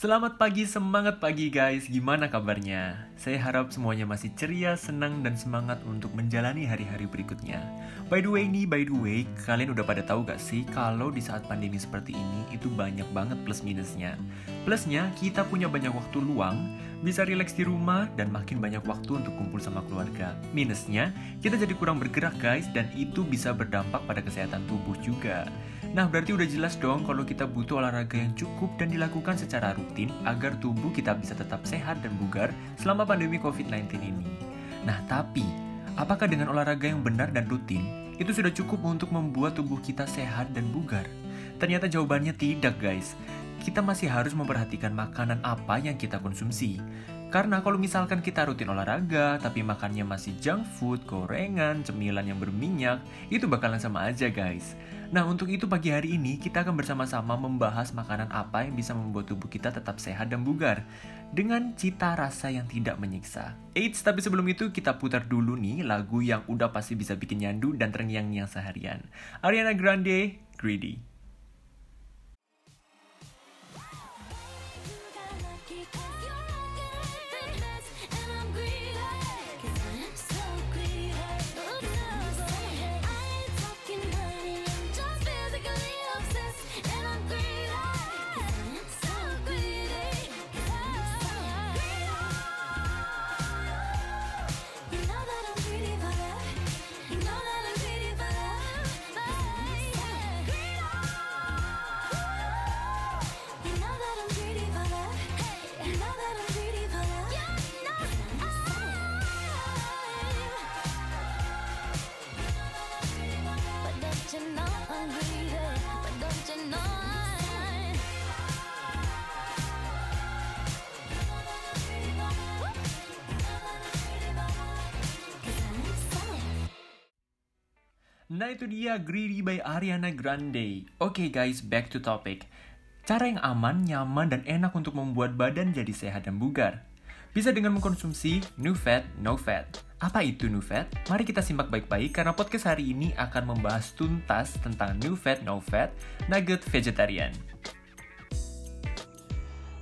Selamat pagi, semangat pagi guys. Gimana kabarnya? Saya harap semuanya masih ceria, senang, dan semangat untuk menjalani hari-hari berikutnya. By the way nih, by the way, kalian udah pada tahu gak sih kalau di saat pandemi seperti ini itu banyak banget plus minusnya. Plusnya, kita punya banyak waktu luang, bisa rileks di rumah, dan makin banyak waktu untuk kumpul sama keluarga. Minusnya, kita jadi kurang bergerak guys, dan itu bisa berdampak pada kesehatan tubuh juga. Nah, berarti udah jelas dong kalau kita butuh olahraga yang cukup dan dilakukan secara rutin agar tubuh kita bisa tetap sehat dan bugar selama pandemi COVID-19 ini. Nah, tapi apakah dengan olahraga yang benar dan rutin itu sudah cukup untuk membuat tubuh kita sehat dan bugar? Ternyata jawabannya tidak, guys. Kita masih harus memperhatikan makanan apa yang kita konsumsi. Karena kalau misalkan kita rutin olahraga, tapi makannya masih junk food, gorengan, cemilan yang berminyak, itu bakalan sama aja guys. Nah, untuk itu pagi hari ini kita akan bersama-sama membahas makanan apa yang bisa membuat tubuh kita tetap sehat dan bugar dengan cita rasa yang tidak menyiksa. Eits, tapi sebelum itu kita putar dulu nih lagu yang udah pasti bisa bikin nyandu dan terngiang-ngiang seharian. Ariana Grande, Greedy. Nah itu dia Greedy by Ariana Grande. Oke okay guys, back to topic. Cara yang aman, nyaman, dan enak untuk membuat badan jadi sehat dan bugar. Bisa dengan mengkonsumsi New Fat, No Fat. Apa itu New Fat? Mari kita simak baik-baik karena podcast hari ini akan membahas tuntas tentang New Fat, No Fat, Nugget Vegetarian.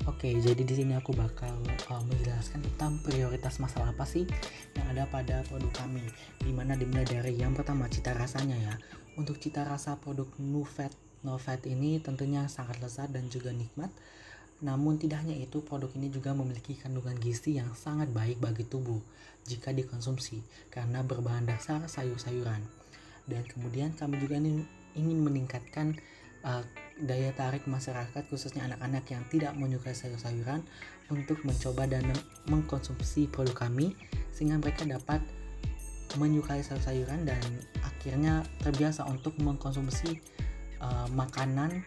Oke, jadi di sini aku bakal uh, menjelaskan tentang prioritas masalah apa sih yang ada pada produk kami. Di mana dimulai dari yang pertama cita rasanya ya. Untuk cita rasa produk No Fat No Fat ini tentunya sangat lezat dan juga nikmat. Namun tidak hanya itu, produk ini juga memiliki kandungan gizi yang sangat baik bagi tubuh jika dikonsumsi karena berbahan dasar sayur-sayuran. Dan kemudian kami juga ingin meningkatkan uh, daya tarik masyarakat khususnya anak-anak yang tidak menyukai sayur-sayuran untuk mencoba dan mengkonsumsi produk kami sehingga mereka dapat menyukai sayur-sayuran dan akhirnya terbiasa untuk mengkonsumsi uh, makanan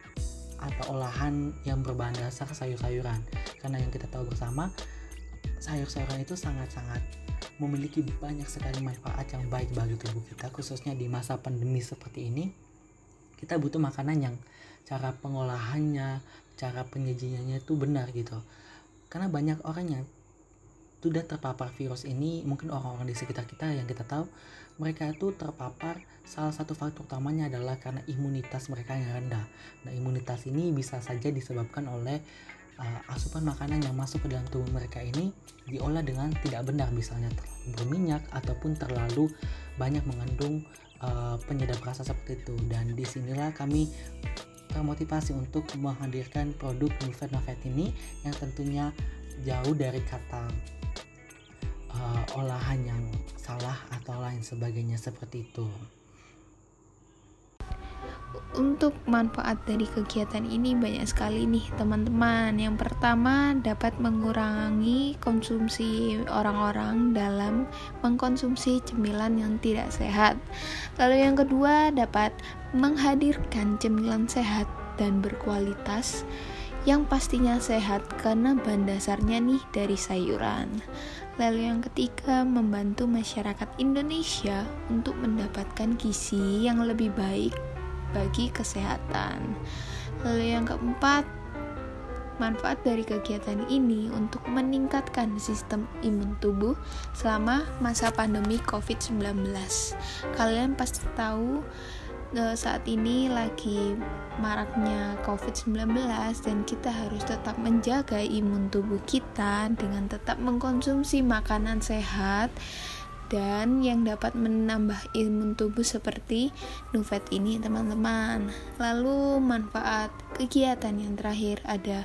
atau olahan yang berbahan dasar sayur-sayuran. Karena yang kita tahu bersama sayur-sayuran itu sangat-sangat memiliki banyak sekali manfaat yang baik bagi tubuh kita khususnya di masa pandemi seperti ini. Kita butuh makanan yang cara pengolahannya cara penyajiannya itu benar gitu. Karena banyak orang yang sudah terpapar virus ini mungkin orang-orang di sekitar kita yang kita tahu mereka itu terpapar salah satu faktor utamanya adalah karena imunitas mereka yang rendah. Nah imunitas ini bisa saja disebabkan oleh uh, asupan makanan yang masuk ke dalam tubuh mereka ini diolah dengan tidak benar misalnya terlalu berminyak ataupun terlalu banyak mengandung uh, penyedap rasa seperti itu. Dan di sinilah kami termotivasi untuk menghadirkan produk Nufet Novet ini yang tentunya jauh dari kata uh, olahan yang salah atau lain sebagainya seperti itu. Untuk manfaat dari kegiatan ini banyak sekali nih teman-teman. Yang pertama dapat mengurangi konsumsi orang-orang dalam mengkonsumsi cemilan yang tidak sehat. Lalu yang kedua dapat menghadirkan cemilan sehat dan berkualitas yang pastinya sehat karena bahan dasarnya nih dari sayuran. Lalu yang ketiga, membantu masyarakat Indonesia untuk mendapatkan gizi yang lebih baik bagi kesehatan. Lalu yang keempat, manfaat dari kegiatan ini untuk meningkatkan sistem imun tubuh selama masa pandemi COVID-19. Kalian pasti tahu uh, saat ini lagi maraknya COVID-19 dan kita harus tetap menjaga imun tubuh kita dengan tetap mengkonsumsi makanan sehat dan yang dapat menambah imun tubuh seperti Nufet ini teman-teman. Lalu manfaat kegiatan yang terakhir ada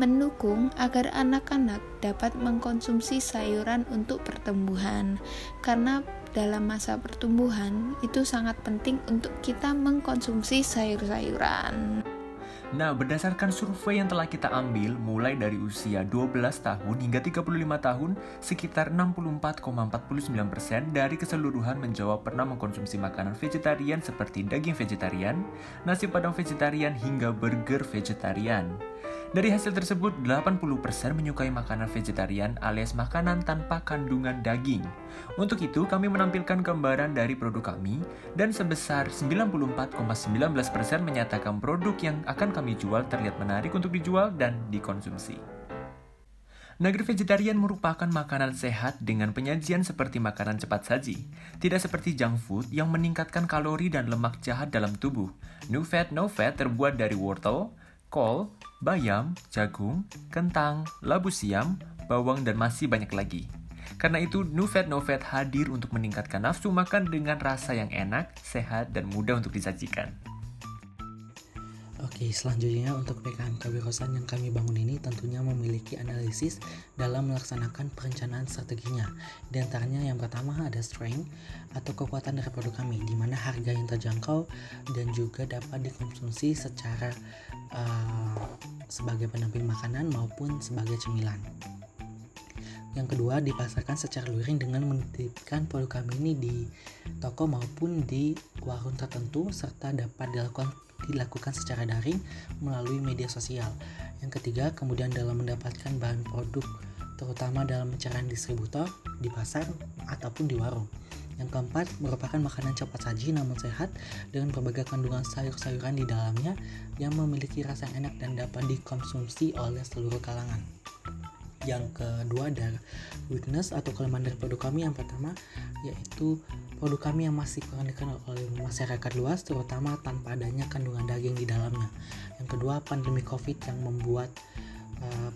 mendukung agar anak-anak dapat mengkonsumsi sayuran untuk pertumbuhan karena dalam masa pertumbuhan itu sangat penting untuk kita mengkonsumsi sayur-sayuran. Nah, berdasarkan survei yang telah kita ambil mulai dari usia 12 tahun hingga 35 tahun, sekitar 64,49% dari keseluruhan menjawab pernah mengkonsumsi makanan vegetarian seperti daging vegetarian, nasi padang vegetarian hingga burger vegetarian. Dari hasil tersebut, 80% menyukai makanan vegetarian alias makanan tanpa kandungan daging. Untuk itu, kami menampilkan gambaran dari produk kami dan sebesar 94,19% menyatakan produk yang akan kami jual terlihat menarik untuk dijual dan dikonsumsi. Nugget vegetarian merupakan makanan sehat dengan penyajian seperti makanan cepat saji, tidak seperti junk food yang meningkatkan kalori dan lemak jahat dalam tubuh. No fat, no fat terbuat dari wortel, kol, bayam, jagung, kentang, labu siam, bawang, dan masih banyak lagi. Karena itu, No Fat No Fat hadir untuk meningkatkan nafsu makan dengan rasa yang enak, sehat, dan mudah untuk disajikan. Oke, selanjutnya untuk PKM Kewirosan yang kami bangun ini tentunya memiliki analisis dalam melaksanakan perencanaan strateginya. Di antaranya yang pertama ada strength atau kekuatan dari produk kami, di mana harga yang terjangkau dan juga dapat dikonsumsi secara uh, sebagai pendamping makanan maupun sebagai cemilan. Yang kedua, dipasarkan secara luring dengan menitipkan produk kami ini di toko maupun di warung tertentu serta dapat dilakukan dilakukan secara daring melalui media sosial. Yang ketiga, kemudian dalam mendapatkan bahan produk terutama dalam pencarian distributor di pasar ataupun di warung. Yang keempat, merupakan makanan cepat saji namun sehat dengan berbagai kandungan sayur-sayuran di dalamnya yang memiliki rasa enak dan dapat dikonsumsi oleh seluruh kalangan yang kedua ada weakness atau kelemahan dari produk kami. Yang pertama yaitu produk kami yang masih kurang dikenal oleh masyarakat luas terutama tanpa adanya kandungan daging di dalamnya. Yang kedua pandemi covid yang membuat uh,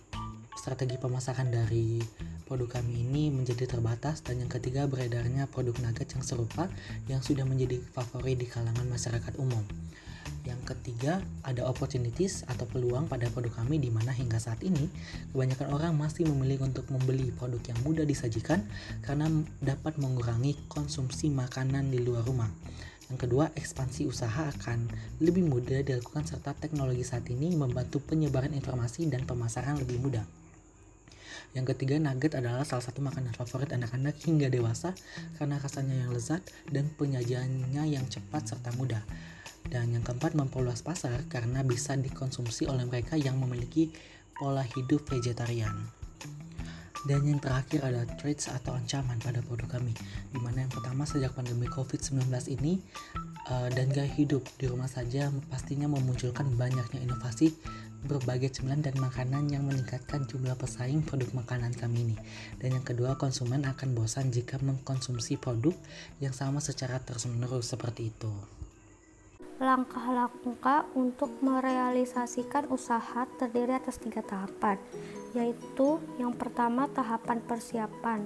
strategi pemasaran dari produk kami ini menjadi terbatas. Dan yang ketiga beredarnya produk nugget yang serupa yang sudah menjadi favorit di kalangan masyarakat umum yang ketiga, ada opportunities atau peluang pada produk kami di mana hingga saat ini kebanyakan orang masih memilih untuk membeli produk yang mudah disajikan karena dapat mengurangi konsumsi makanan di luar rumah. Yang kedua, ekspansi usaha akan lebih mudah dilakukan serta teknologi saat ini membantu penyebaran informasi dan pemasaran lebih mudah. Yang ketiga, nugget adalah salah satu makanan favorit anak-anak hingga dewasa karena rasanya yang lezat dan penyajiannya yang cepat serta mudah. Dan yang keempat, memperluas pasar karena bisa dikonsumsi oleh mereka yang memiliki pola hidup vegetarian. Dan yang terakhir ada threats atau ancaman pada produk kami. Di mana yang pertama sejak pandemi COVID-19 ini uh, dan gaya hidup di rumah saja pastinya memunculkan banyaknya inovasi berbagai cemilan dan makanan yang meningkatkan jumlah pesaing produk makanan kami ini. Dan yang kedua, konsumen akan bosan jika mengkonsumsi produk yang sama secara terus-menerus seperti itu langkah-langkah untuk merealisasikan usaha terdiri atas tiga tahapan, yaitu yang pertama tahapan persiapan.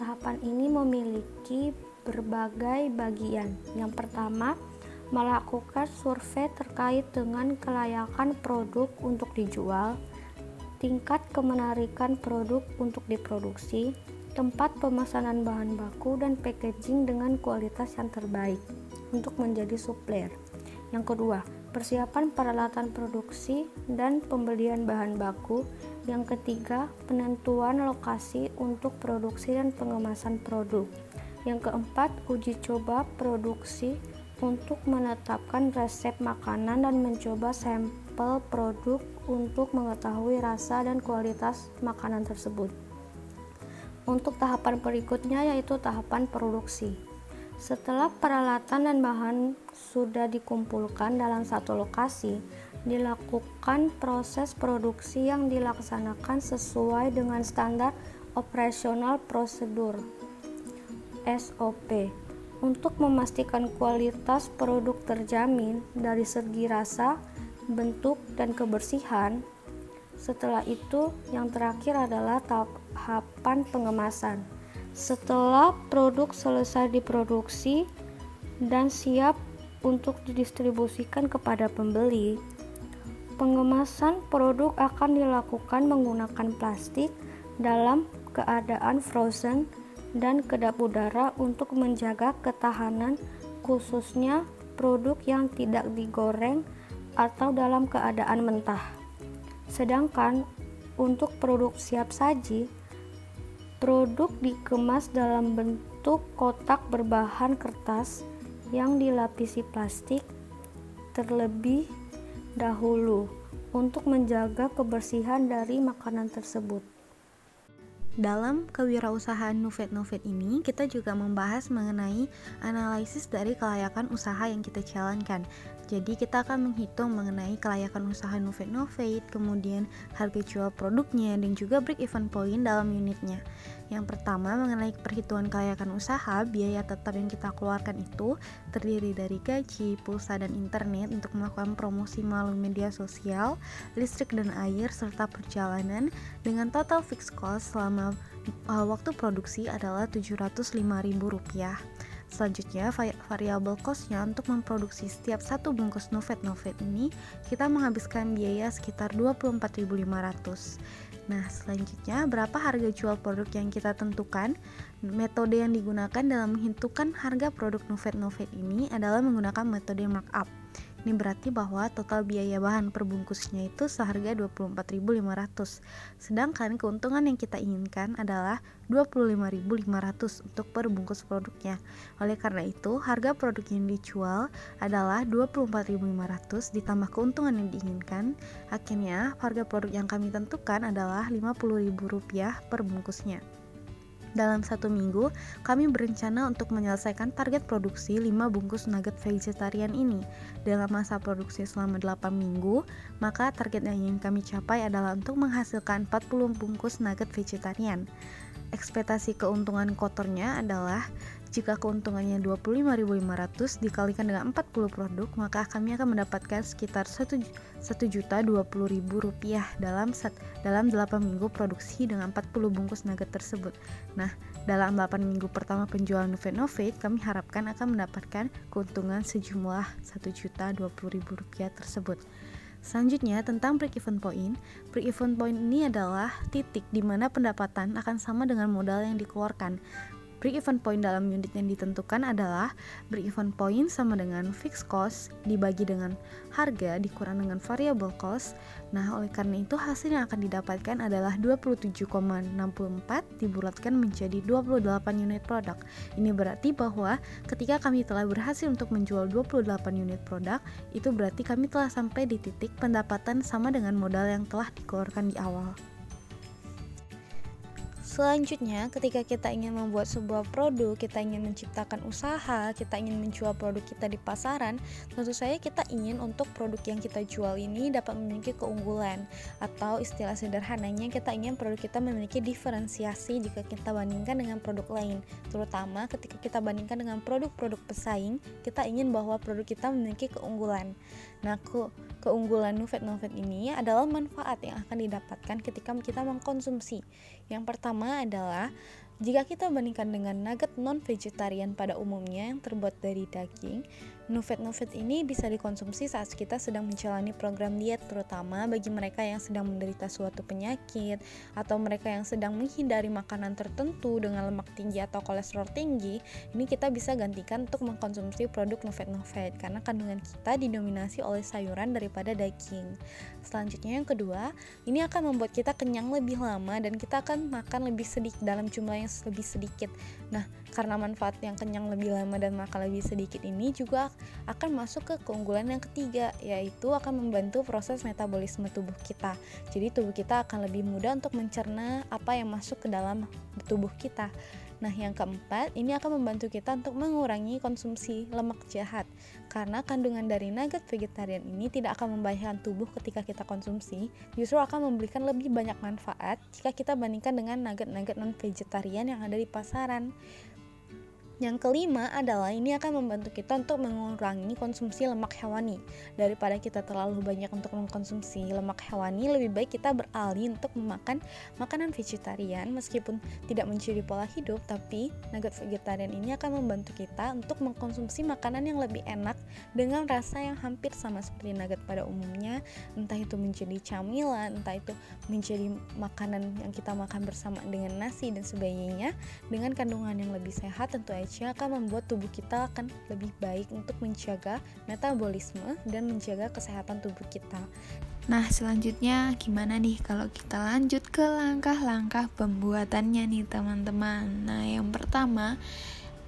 Tahapan ini memiliki berbagai bagian. Yang pertama, melakukan survei terkait dengan kelayakan produk untuk dijual, tingkat kemenarikan produk untuk diproduksi, tempat pemesanan bahan baku dan packaging dengan kualitas yang terbaik untuk menjadi supplier. Yang kedua, persiapan peralatan produksi dan pembelian bahan baku. Yang ketiga, penentuan lokasi untuk produksi dan pengemasan produk. Yang keempat, uji coba produksi untuk menetapkan resep makanan dan mencoba sampel produk untuk mengetahui rasa dan kualitas makanan tersebut. Untuk tahapan berikutnya yaitu tahapan produksi. Setelah peralatan dan bahan sudah dikumpulkan dalam satu lokasi, dilakukan proses produksi yang dilaksanakan sesuai dengan standar operasional prosedur SOP untuk memastikan kualitas produk terjamin dari segi rasa, bentuk, dan kebersihan. Setelah itu, yang terakhir adalah tahapan pengemasan. Setelah produk selesai diproduksi dan siap untuk didistribusikan kepada pembeli, pengemasan produk akan dilakukan menggunakan plastik dalam keadaan frozen dan kedap udara untuk menjaga ketahanan khususnya produk yang tidak digoreng atau dalam keadaan mentah. Sedangkan untuk produk siap saji, produk dikemas dalam bentuk kotak berbahan kertas yang dilapisi plastik terlebih dahulu untuk menjaga kebersihan dari makanan tersebut. Dalam kewirausahaan Nuvet Nuvet ini, kita juga membahas mengenai analisis dari kelayakan usaha yang kita jalankan. Jadi kita akan menghitung mengenai kelayakan usaha Novate Novate, kemudian harga jual produknya dan juga break even point dalam unitnya. Yang pertama mengenai perhitungan kelayakan usaha, biaya tetap yang kita keluarkan itu terdiri dari gaji, pulsa dan internet untuk melakukan promosi melalui media sosial, listrik dan air serta perjalanan dengan total fixed cost selama uh, waktu produksi adalah Rp705.000. Selanjutnya, variabel costnya untuk memproduksi setiap satu bungkus Novet Novet ini, kita menghabiskan biaya sekitar 24.500. Nah, selanjutnya berapa harga jual produk yang kita tentukan? Metode yang digunakan dalam menentukan harga produk Novet Novet ini adalah menggunakan metode markup. Ini berarti bahwa total biaya bahan perbungkusnya itu seharga 24.500. Sedangkan keuntungan yang kita inginkan adalah 25.500 untuk per bungkus produknya. Oleh karena itu, harga produk yang dijual adalah 24.500 ditambah keuntungan yang diinginkan. Akhirnya, harga produk yang kami tentukan adalah Rp50.000 per bungkusnya. Dalam satu minggu, kami berencana untuk menyelesaikan target produksi 5 bungkus nugget vegetarian ini. Dalam masa produksi selama 8 minggu, maka target yang ingin kami capai adalah untuk menghasilkan 40 bungkus nugget vegetarian. Ekspektasi keuntungan kotornya adalah jika keuntungannya 25.500 dikalikan dengan 40 produk, maka kami akan mendapatkan sekitar 1 juta 20 ribu rupiah dalam set, dalam 8 minggu produksi dengan 40 bungkus nugget tersebut. Nah, dalam 8 minggu pertama penjualan Novate Novate, kami harapkan akan mendapatkan keuntungan sejumlah 1 juta 20 ribu rupiah tersebut. Selanjutnya tentang break even point. Break even point ini adalah titik di mana pendapatan akan sama dengan modal yang dikeluarkan. Break even point dalam unit yang ditentukan adalah break even point sama dengan fixed cost dibagi dengan harga dikurang dengan variable cost. Nah, oleh karena itu hasil yang akan didapatkan adalah 27,64 dibulatkan menjadi 28 unit produk. Ini berarti bahwa ketika kami telah berhasil untuk menjual 28 unit produk, itu berarti kami telah sampai di titik pendapatan sama dengan modal yang telah dikeluarkan di awal. Selanjutnya, ketika kita ingin membuat sebuah produk, kita ingin menciptakan usaha, kita ingin menjual produk kita di pasaran, tentu saja kita ingin untuk produk yang kita jual ini dapat memiliki keunggulan atau istilah sederhananya kita ingin produk kita memiliki diferensiasi jika kita bandingkan dengan produk lain. Terutama ketika kita bandingkan dengan produk-produk pesaing, kita ingin bahwa produk kita memiliki keunggulan. Nah, ke keunggulan Nuvet Nuvet ini adalah manfaat yang akan didapatkan ketika kita mengkonsumsi. Yang pertama adalah jika kita bandingkan dengan nugget non-vegetarian pada umumnya yang terbuat dari daging, Nuvet-nuvet ini bisa dikonsumsi saat kita sedang menjalani program diet terutama bagi mereka yang sedang menderita suatu penyakit atau mereka yang sedang menghindari makanan tertentu dengan lemak tinggi atau kolesterol tinggi ini kita bisa gantikan untuk mengkonsumsi produk Nuvet-nuvet karena kandungan kita didominasi oleh sayuran daripada daging. Selanjutnya yang kedua ini akan membuat kita kenyang lebih lama dan kita akan makan lebih sedikit dalam jumlah yang lebih sedikit. Nah karena manfaat yang kenyang lebih lama dan makan lebih sedikit ini juga akan masuk ke keunggulan yang ketiga yaitu akan membantu proses metabolisme tubuh kita. Jadi tubuh kita akan lebih mudah untuk mencerna apa yang masuk ke dalam tubuh kita. Nah, yang keempat, ini akan membantu kita untuk mengurangi konsumsi lemak jahat. Karena kandungan dari nugget vegetarian ini tidak akan membahayakan tubuh ketika kita konsumsi, justru akan memberikan lebih banyak manfaat jika kita bandingkan dengan nugget-nugget non-vegetarian yang ada di pasaran. Yang kelima adalah ini akan membantu kita untuk mengurangi konsumsi lemak hewani. Daripada kita terlalu banyak untuk mengkonsumsi lemak hewani, lebih baik kita beralih untuk memakan makanan vegetarian. Meskipun tidak mencuri pola hidup, tapi nugget vegetarian ini akan membantu kita untuk mengkonsumsi makanan yang lebih enak dengan rasa yang hampir sama seperti nugget pada umumnya, entah itu menjadi camilan, entah itu menjadi makanan yang kita makan bersama dengan nasi dan sebagainya. Dengan kandungan yang lebih sehat tentu aja akan membuat tubuh kita akan lebih baik untuk menjaga metabolisme dan menjaga kesehatan tubuh kita. Nah, selanjutnya gimana nih kalau kita lanjut ke langkah-langkah pembuatannya nih, teman-teman? Nah, yang pertama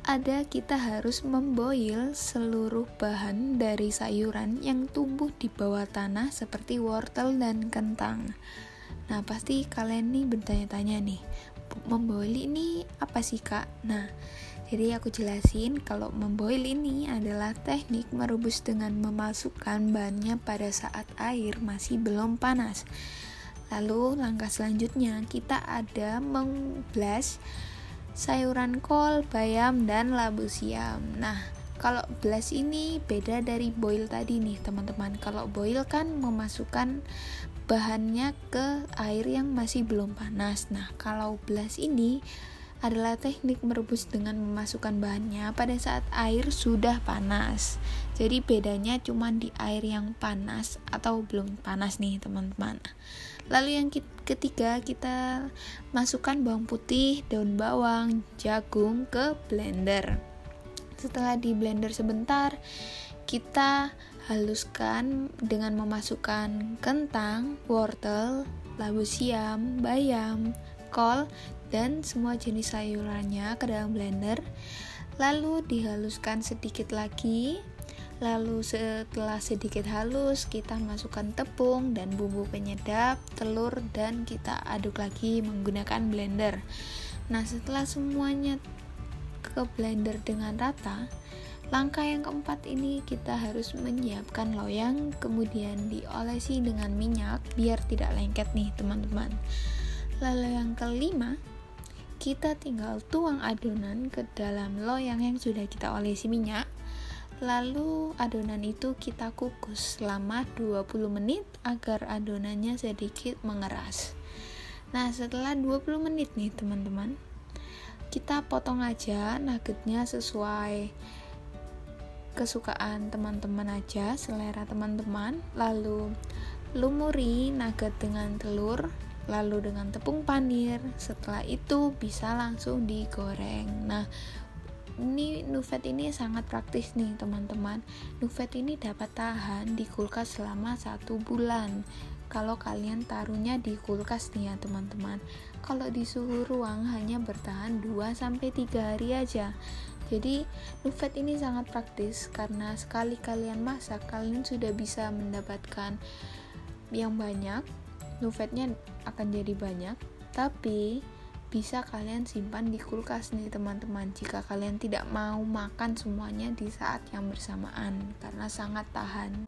ada kita harus memboil seluruh bahan dari sayuran yang tumbuh di bawah tanah seperti wortel dan kentang. Nah, pasti kalian nih bertanya-tanya nih, memboil ini apa sih, Kak? Nah, jadi aku jelasin kalau memboil ini adalah teknik merebus dengan memasukkan bahannya pada saat air masih belum panas. Lalu langkah selanjutnya kita ada mengblast sayuran kol, bayam, dan labu siam. Nah, kalau blast ini beda dari boil tadi nih teman-teman. Kalau boil kan memasukkan bahannya ke air yang masih belum panas. Nah, kalau blast ini adalah teknik merebus dengan memasukkan bahannya pada saat air sudah panas. Jadi bedanya cuma di air yang panas atau belum panas nih teman-teman. Lalu yang ketiga kita masukkan bawang putih, daun bawang, jagung ke blender. Setelah di blender sebentar, kita haluskan dengan memasukkan kentang, wortel, labu siam, bayam, kol, dan semua jenis sayurannya ke dalam blender. Lalu dihaluskan sedikit lagi. Lalu setelah sedikit halus kita masukkan tepung dan bumbu penyedap telur dan kita aduk lagi menggunakan blender. Nah setelah semuanya ke blender dengan rata Langkah yang keempat ini kita harus menyiapkan loyang kemudian diolesi dengan minyak biar tidak lengket nih teman-teman. Lalu yang kelima, kita tinggal tuang adonan ke dalam loyang yang sudah kita olesi minyak. Lalu adonan itu kita kukus selama 20 menit agar adonannya sedikit mengeras. Nah setelah 20 menit nih teman-teman kita potong aja nuggetnya sesuai kesukaan teman-teman aja selera teman-teman. Lalu lumuri nugget dengan telur lalu dengan tepung panir. Setelah itu bisa langsung digoreng. Nah ini Nuvet ini sangat praktis nih teman-teman. Nuvet ini dapat tahan di kulkas selama satu bulan. Kalau kalian taruhnya di kulkas nih ya teman-teman. Kalau di suhu ruang hanya bertahan 2-3 hari aja jadi Nuvet ini sangat praktis karena sekali kalian masak kalian sudah bisa mendapatkan yang banyak Nuvetnya akan jadi banyak, tapi bisa kalian simpan di kulkas nih teman-teman jika kalian tidak mau makan semuanya di saat yang bersamaan karena sangat tahan.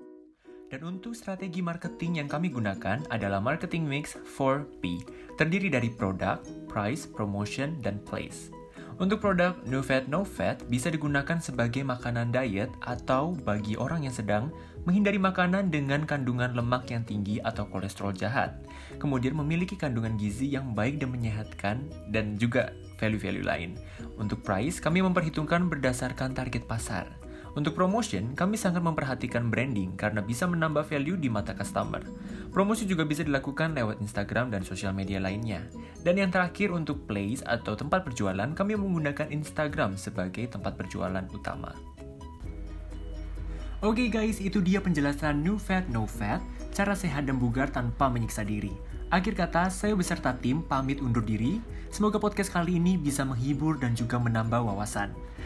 Dan untuk strategi marketing yang kami gunakan adalah marketing mix 4P, terdiri dari produk, price, promotion, dan place. Untuk produk No Fat No Fat bisa digunakan sebagai makanan diet atau bagi orang yang sedang menghindari makanan dengan kandungan lemak yang tinggi atau kolesterol jahat. Kemudian memiliki kandungan gizi yang baik dan menyehatkan dan juga value-value lain. Untuk price, kami memperhitungkan berdasarkan target pasar. Untuk promotion, kami sangat memperhatikan branding karena bisa menambah value di mata customer. Promosi juga bisa dilakukan lewat Instagram dan sosial media lainnya. Dan yang terakhir untuk place atau tempat berjualan, kami menggunakan Instagram sebagai tempat berjualan utama. Oke okay guys, itu dia penjelasan New Fat No Fat, cara sehat dan bugar tanpa menyiksa diri. Akhir kata, saya beserta tim pamit undur diri. Semoga podcast kali ini bisa menghibur dan juga menambah wawasan.